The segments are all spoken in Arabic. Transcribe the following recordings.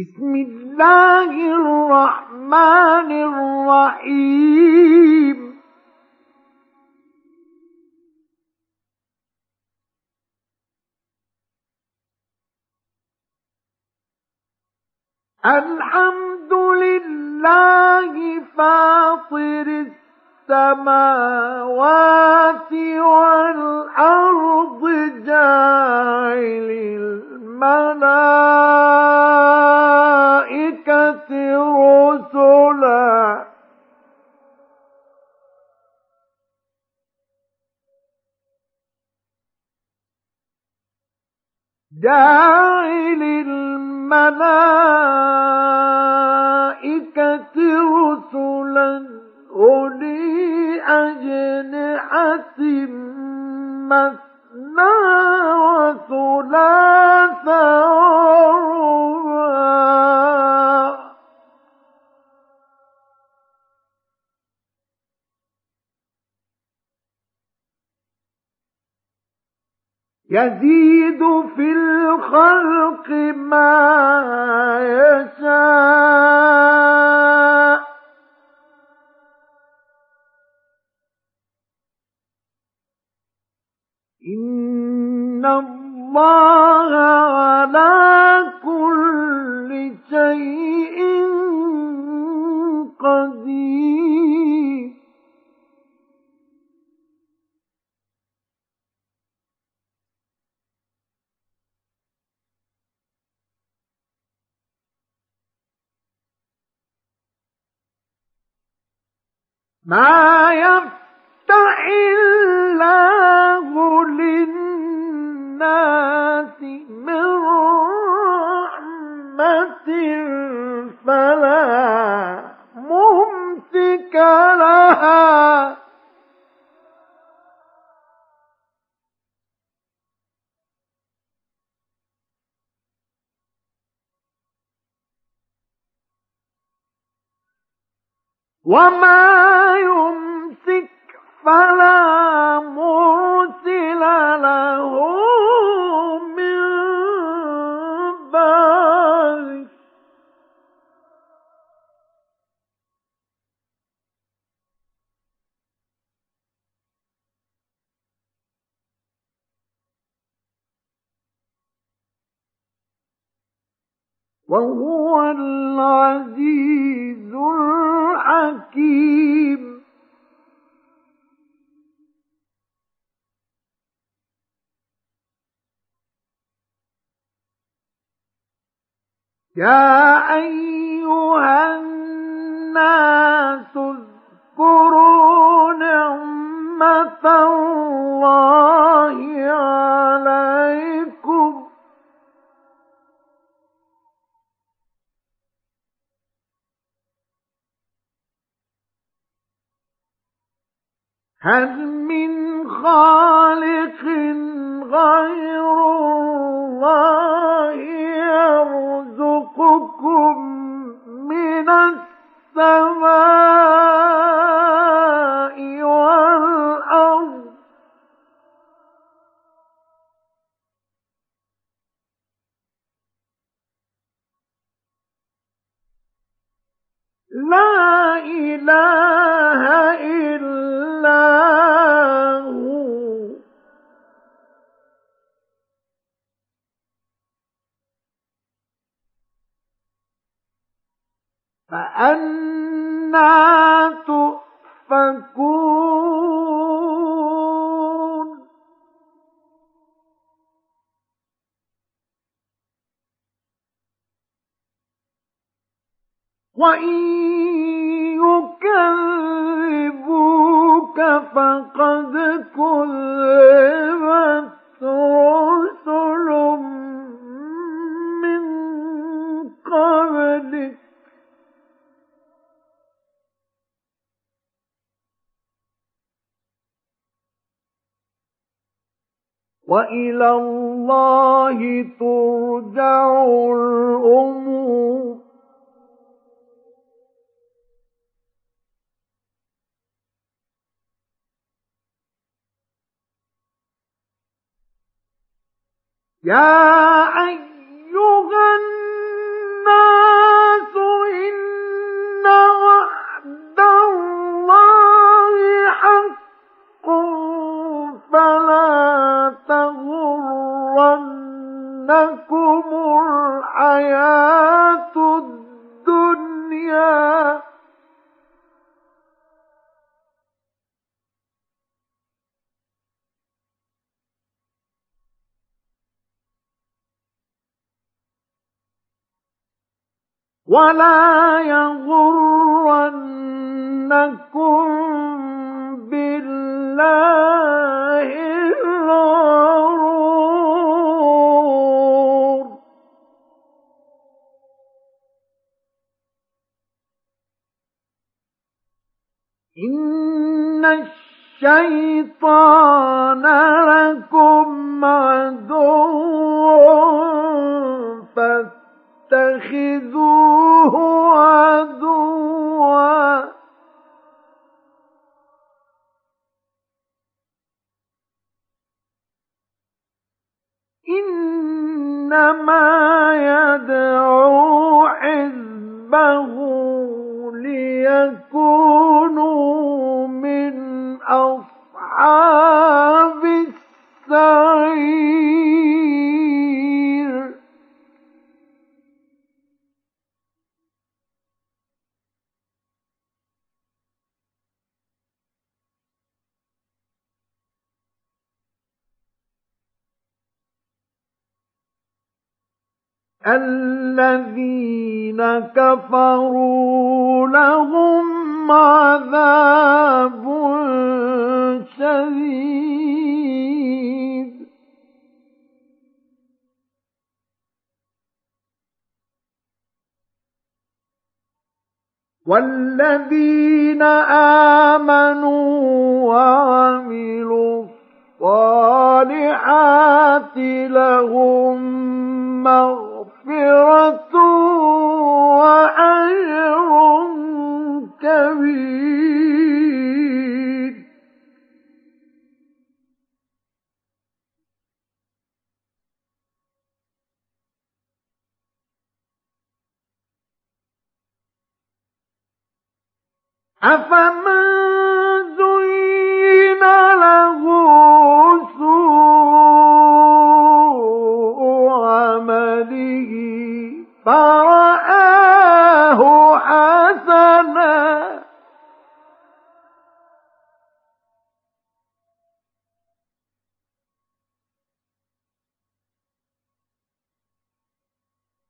بسم الله الرحمن الرحيم. الحمد لله فاطر السماوات والأرض جاعل الملائكة رسلا. جاعل الملائكة رسلا. أولي أجنحة ورباع يزيد في الخلق ما يشاء. إن الله على كل شيء قدير ما يفتح وما يمسك فلا مرسل له من وهو العزيز الحكيم يا أيها الناس اذكروا نعمة الله عليكم. هل من خالق غير الله يرزقكم من السماء والأرض؟ لا إله إلا هو. فأنا تؤفكون. وإن وإلى الله ترجع الأمور. يا أيها الناس إن وعد الله حق. الحياة الدنيا. ولا يغرنكم بالله الشيطان لكم عدو فاتخذوه عدوا. إنما يدعو حزبه ليكونوا أصحاب السعير. الذين كفروا لهم عذاب والذين آمنوا وعملوا الصالحات لهم مغفرة وأجر كبير. أفمن زين له سوء عمله فرآه حسنا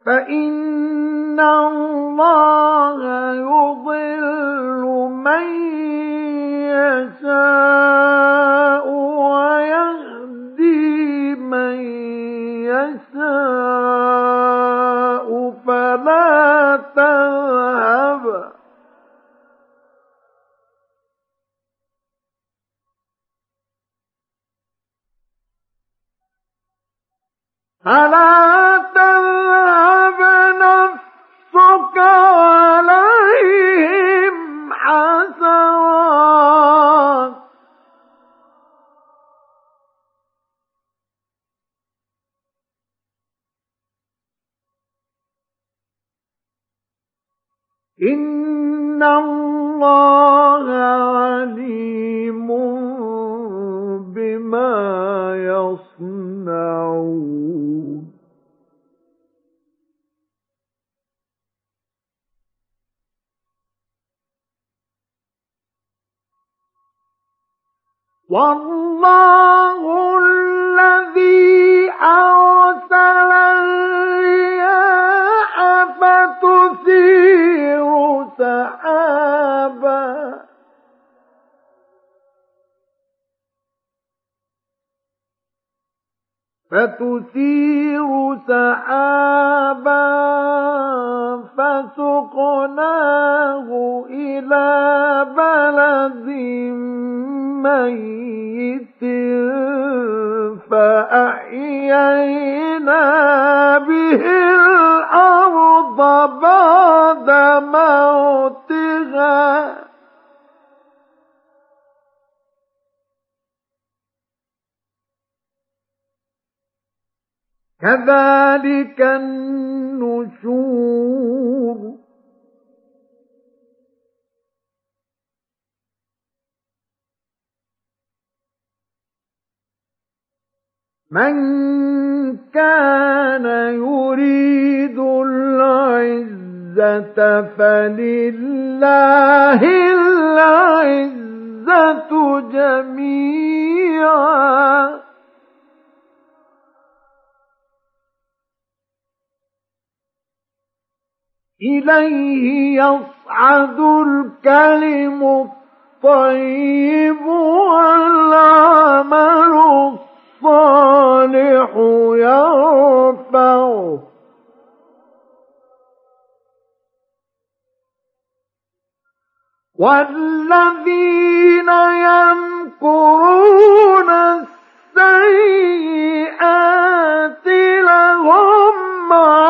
فإن الله يضل من يشاء ويهدي من يشاء فلا تذهب فلا إن الله عليم بما يصنعون والله الذي أرسل سحابا فتثير سحابا فسقناه إلى بلد ميت. ذلك النشور من كان يريد العزة فلله العزة جميعا إليه يصعد الكلم الطيب والعمل الصالح يرفعه. والذين يمكرون السيئات لهم عذاب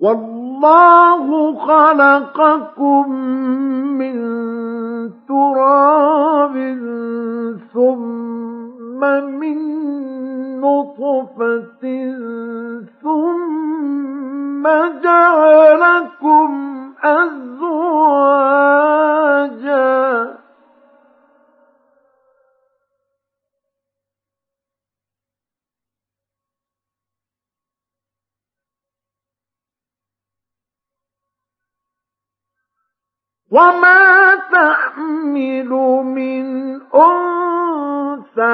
والله خلقكم من تراب ثم من نطفة ثم جعلكم أزواجا وما تحمل من أنثى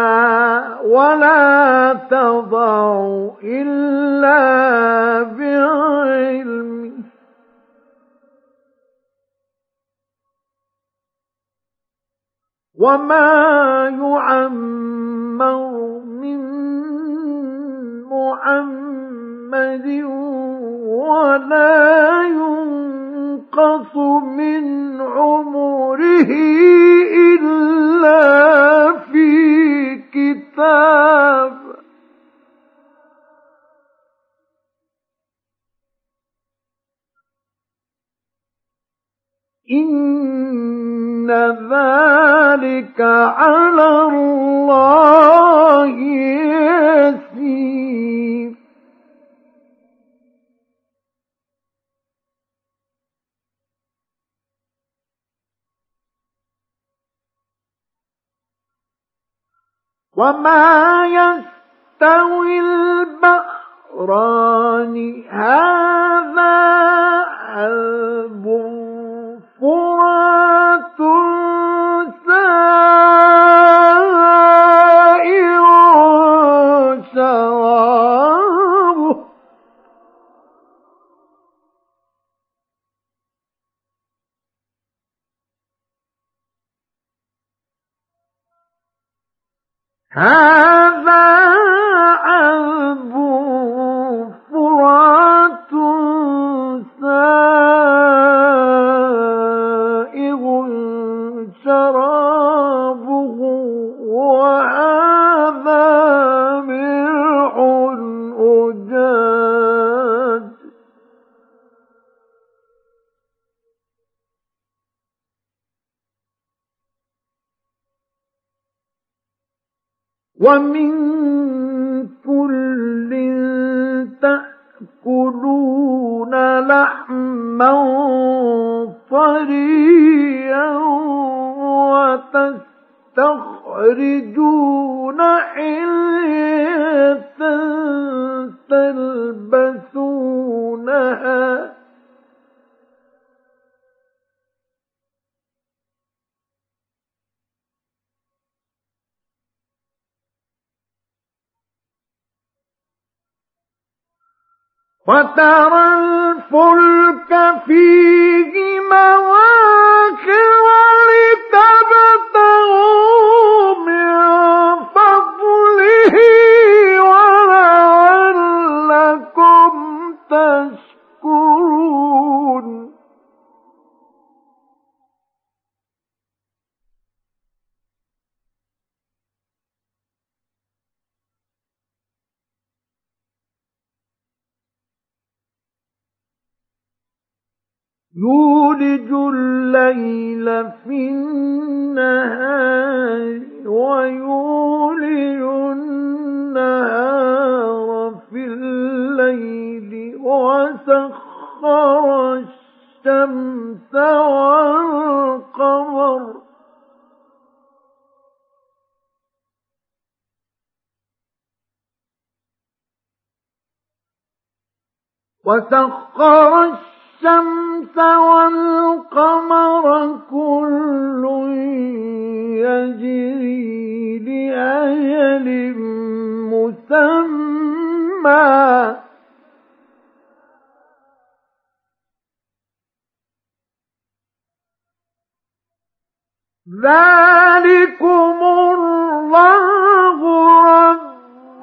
ولا تضع إلا بعلمه وما يعمر من محمد ولا من عمره إلا في كتاب. إن ذلك على الله يسير. وما يستوي البحران. هذا عذب فرات سائر هذا وترى الفلك فيه يولج الليل في النهار ويولج النهار في الليل وسخر الشمس والقمر. وسخر الشمس والقمر كل يجري لأجل مسمى. ذلكم الله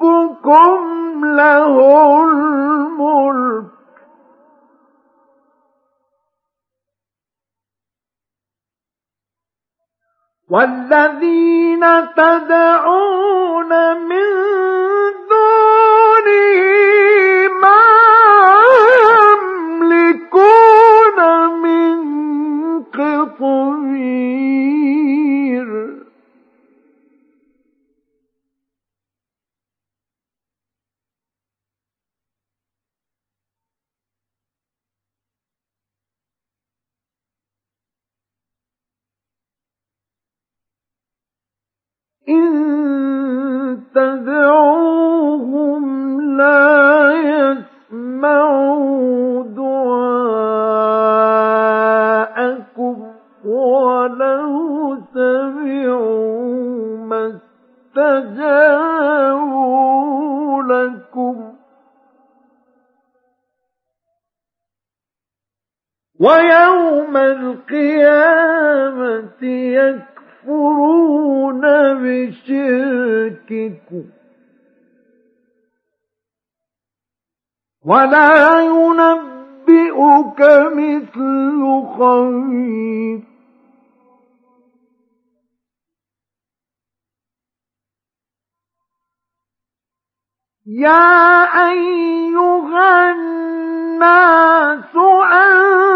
ربكم له الملك. والذين تدعون ولا ينبئك مثل خبير يا أيها الناس أنتم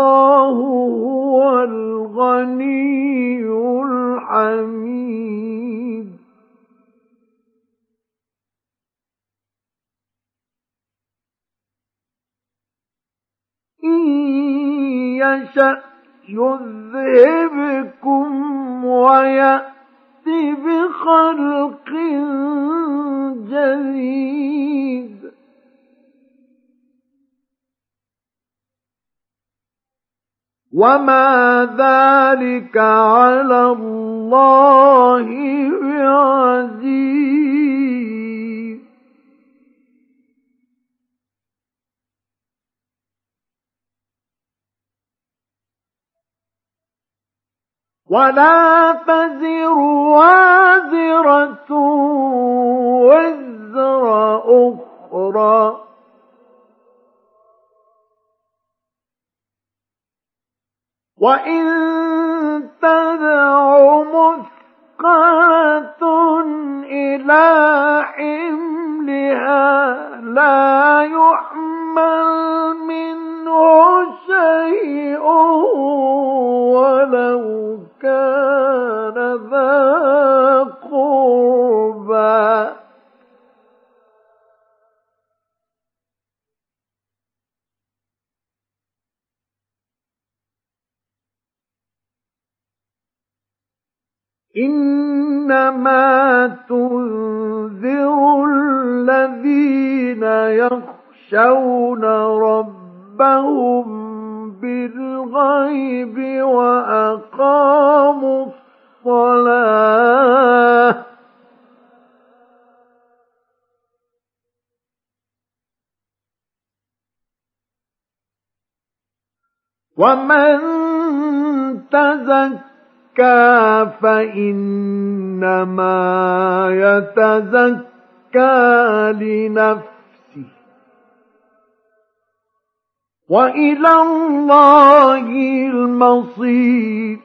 والله هو الغني الحميد. إن يشأ يذهبكم ويأت بخلق جديد. وما ذلك على الله بعزيز ولا تزر وازرة وزر أخرى وإن تدع مثقلة إلى حملها لا يحمل إنما تنذر الذين يخشون ربهم بالغيب وأقاموا الصلاة. ومن تزكى يتزكى فإنما يتزكى لنفسه. وإلى الله المصير.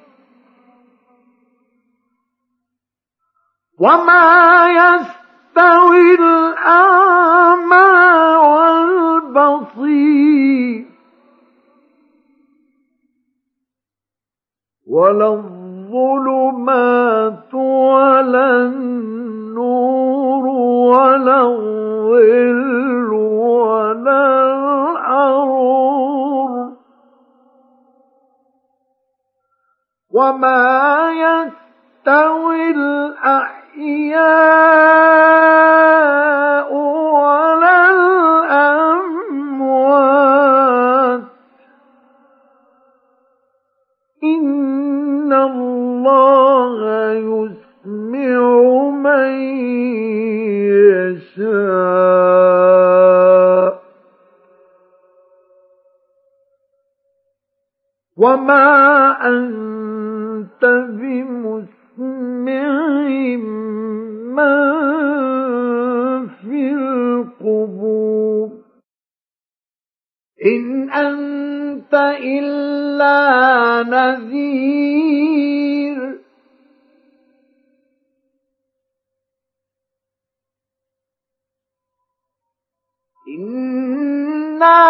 وما يستوي الأعمى والبصير. ولا الظلمات ولا النور ولا الظل ولا الحرور وما يستوي الأحياء ولا وما أنت بمسمع من في القبور إن أنت إلا نذير إنا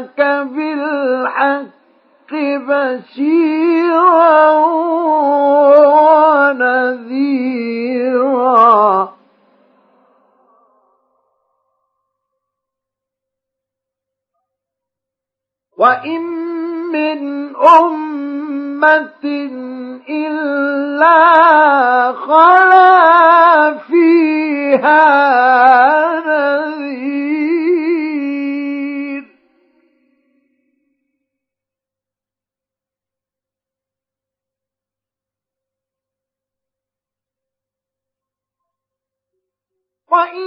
أرسلناك بالحق بشيرا ونذيرا. وإن من أمة إلا خلا فيها وإن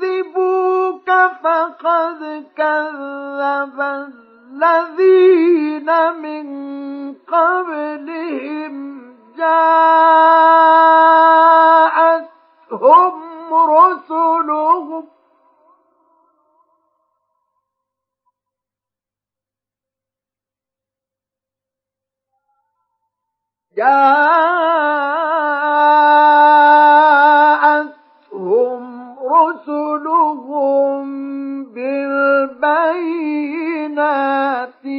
يكذبوك فقد كذب الذين من قبلهم جاءتهم رسلهم جاءتهم رسلهم بالبينات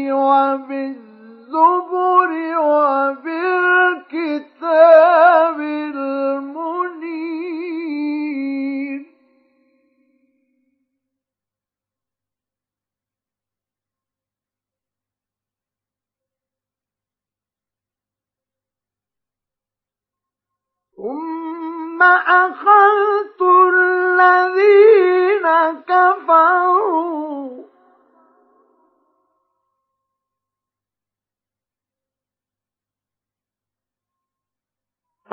وبالزبر وبالكتاب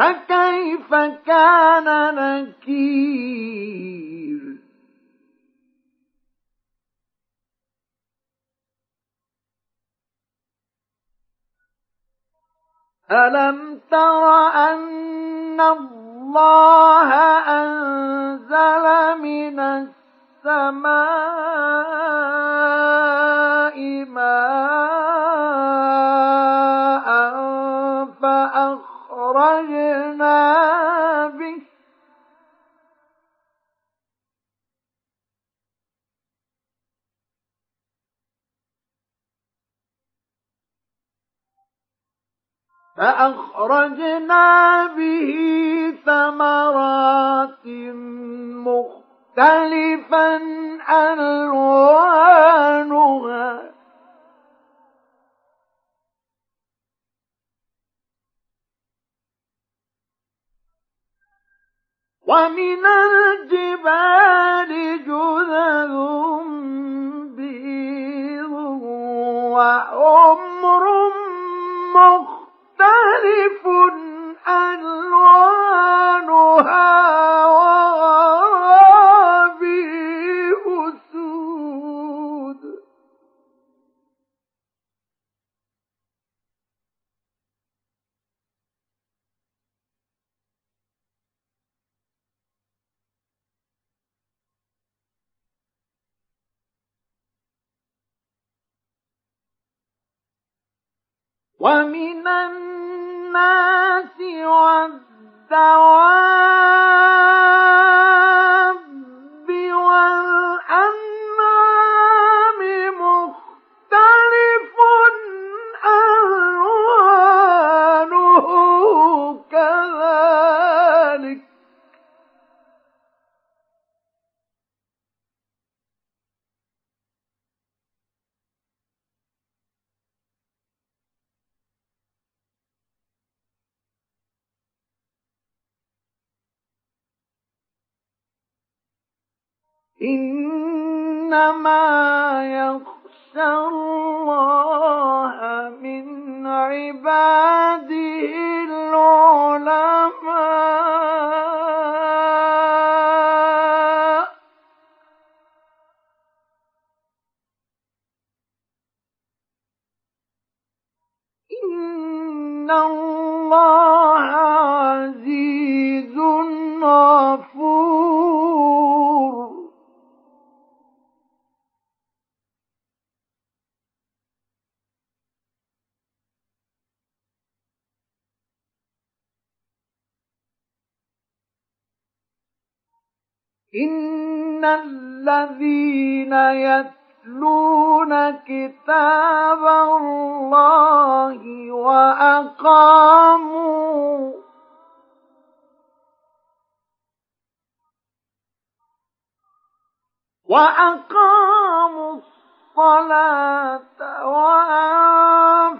فكيف كان نكير؟ ألم تر أن الله أنزل من السماء ماء فأخرجنا به. فأخرجنا به ثمرات مختلفا ألوانها ومن الجبال جذذ بيض وحمر مختلف ألوانها ومن الناس والدواب والأنعام إنما يخشى الله من عباده العلماء. إن الذين يتلون كتاب الله وأقاموا وأقاموا الصلاة وأنفقوا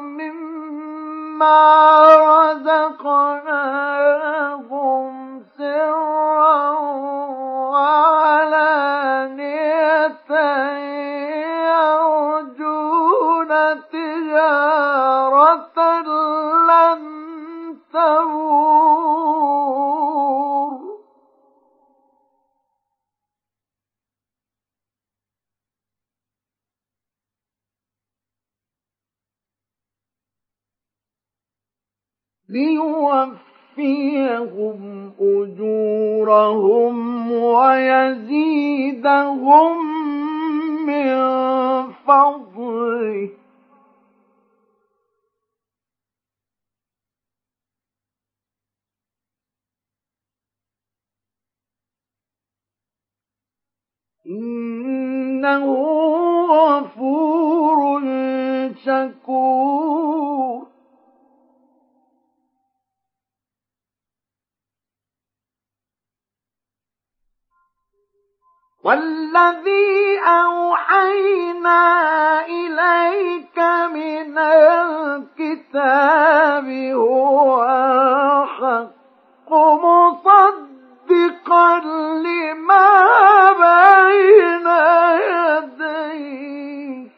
مما رزقناهم والذي أوحينا إليك من الكتاب هو الحق مصدقا لما بين يديه.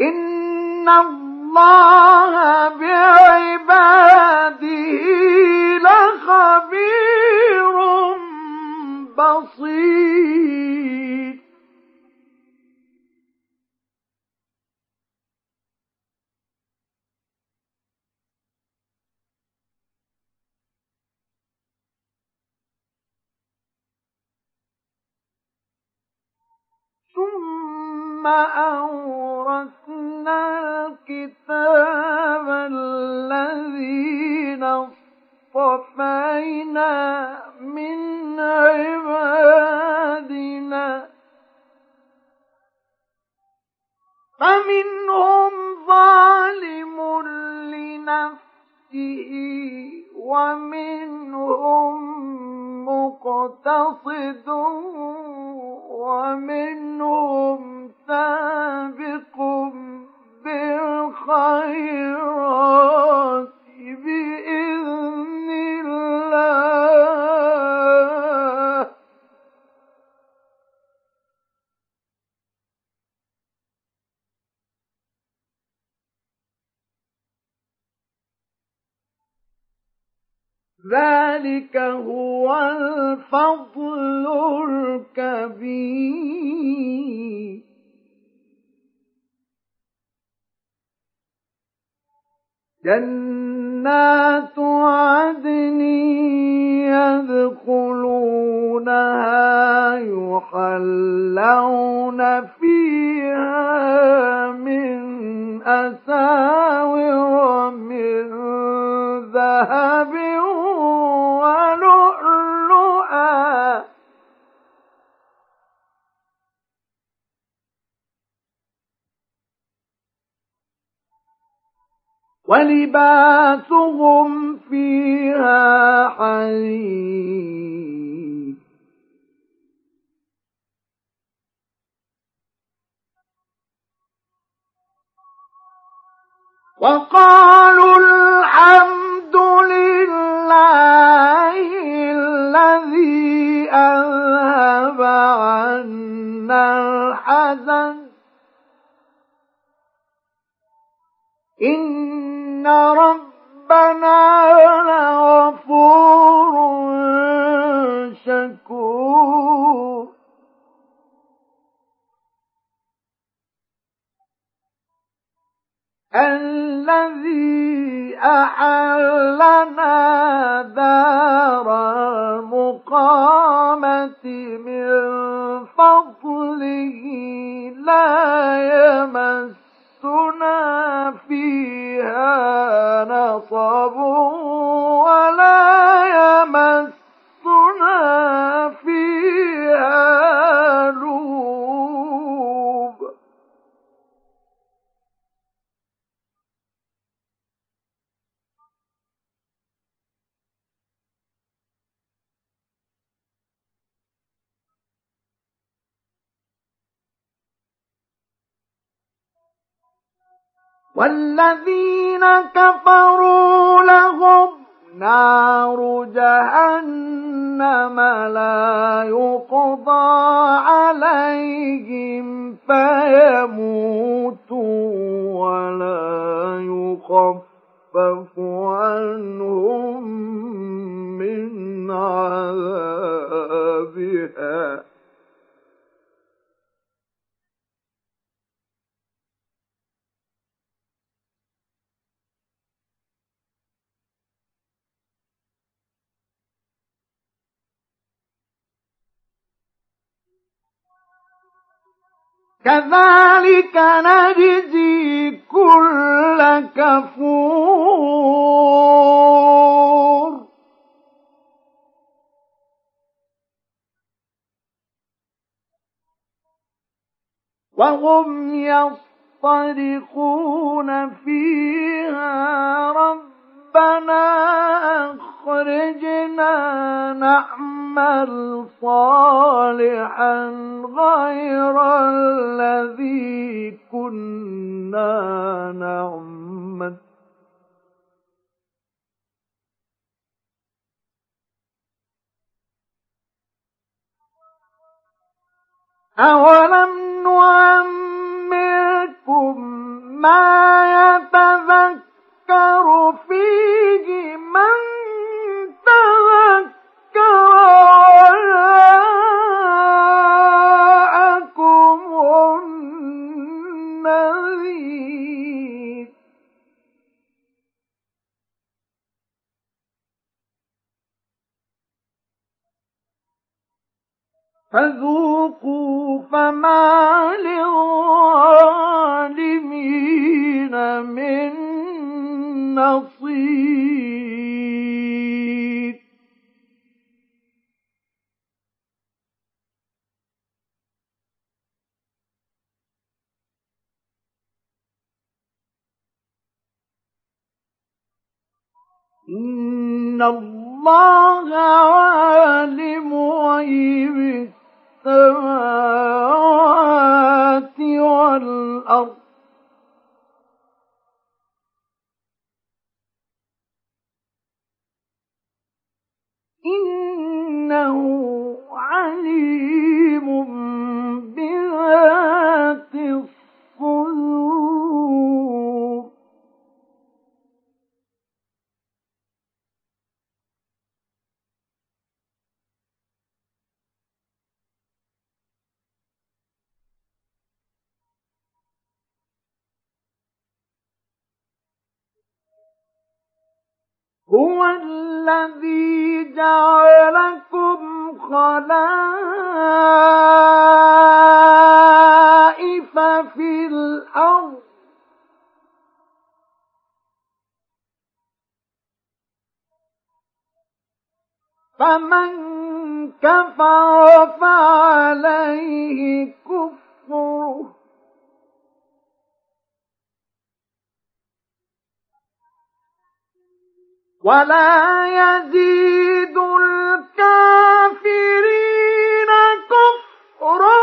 إن الله بعباده لخبير بصير. أورثنا الكتاب الذين اصطفينا من عبادنا. فمنهم ظالم لنفسه ومنهم مقتصد ومنهم سابق بالخيرات بإذن الله. ذلك هو الفضل الكبير. جنات عدن يدخلونها يحلون فيها من أساور من ذهب ولؤلؤا ولباسهم فيها حرير وقالوا الحمد لله الذي أذهب عنا الحزن إن ربنا لغفور شكور. الذي أحلنا دار المقامة من فضله لا نصب ولا يمسنا فيها لوب. والذين كفروا لهم نار جهنم لا يقضى عليهم فيموتوا ولا يخفف عنهم من عذابها. كذلك نجزي كل كفور. وهم يصطرخون فيها رب ربنا أخرجنا نعمل صالحا غير الذي كنا نعمل. أولم نعمركم ما يتذكر يذكر فيه من تذكر وجاءكم النذير. فذوقوا فما للظالمين من نصير إن الله عالم غيب السماوات إنه عليم هو الذي جعلكم خلائف في الأرض. فمن كفر فعليه كفره. ولا يزيد الكافرين كفرهم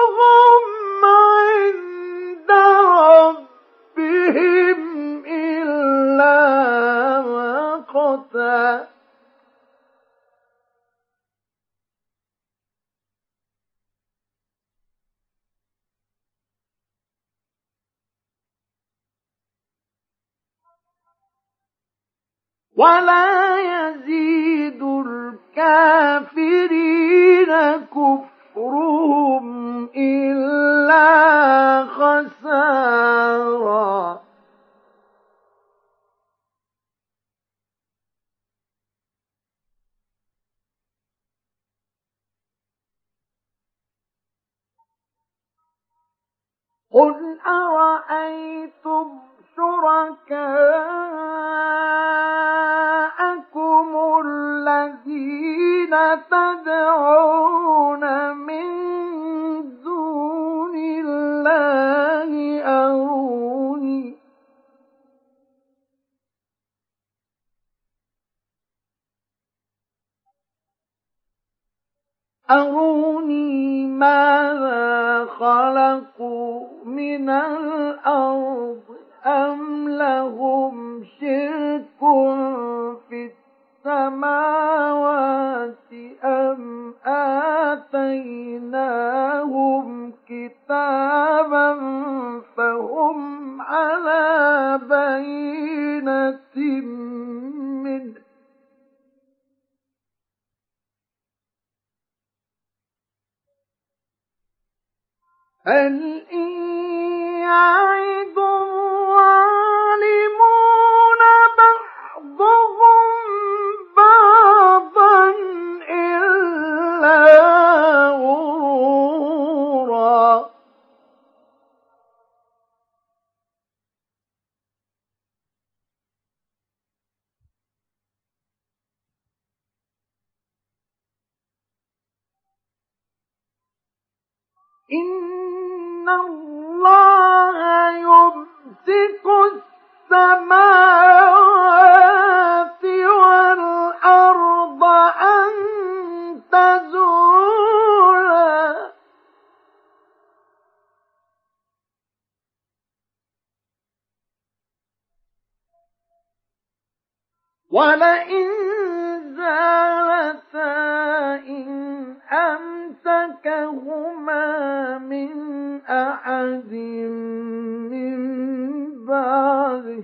ولا يزيد الكافرين كفرهم إلا خسارا. قل أرأيتم شركاءكم الذين تدعون من دون الله أروني. أروني ولئن زالتا إن أمسكهما من أحد من بعده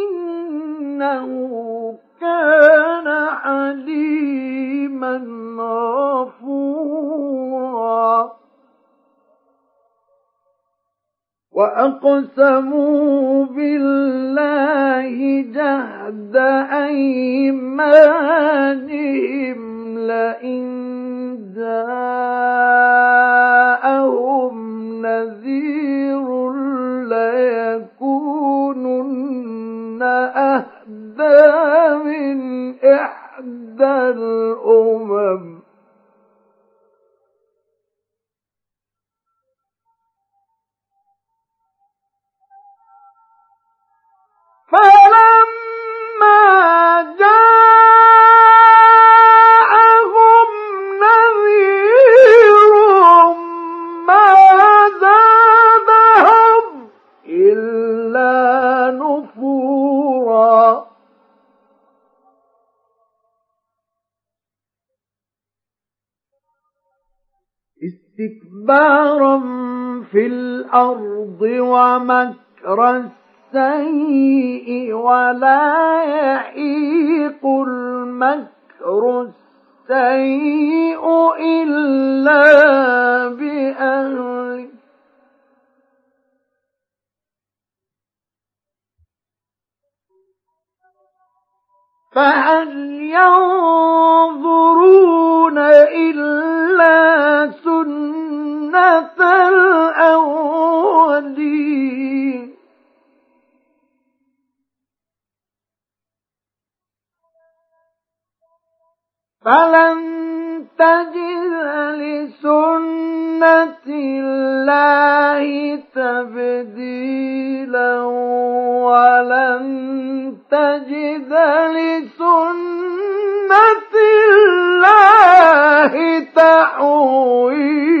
إنه كان حليما غفورا. وأقسموا بالله جهد أيمانهم لئن جاءهم نذير ليكونن أهدى من إحدى الأمم. فلما ومكر السيء ولا يحيق المكر السيء إلا بأهله. فهل ينظرون إلا سنة الأولين. فلن تجد لسنة الله تبديلا ولن تجد لسنة الله تحويلا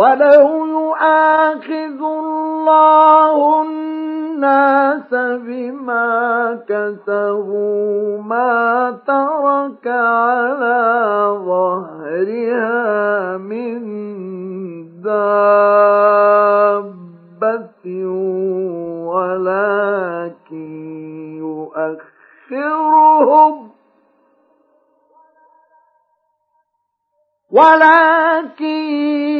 ولو يؤاخذ الله الناس بما كسبوا ما ترك على ظهرها من دابة ولكن يؤخرهم ولكن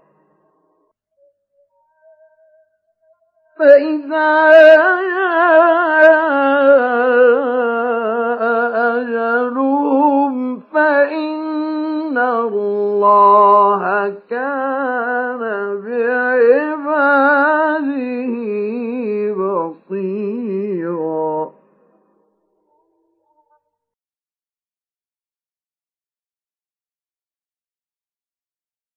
فإذا جاء أجلهم فإن الله كان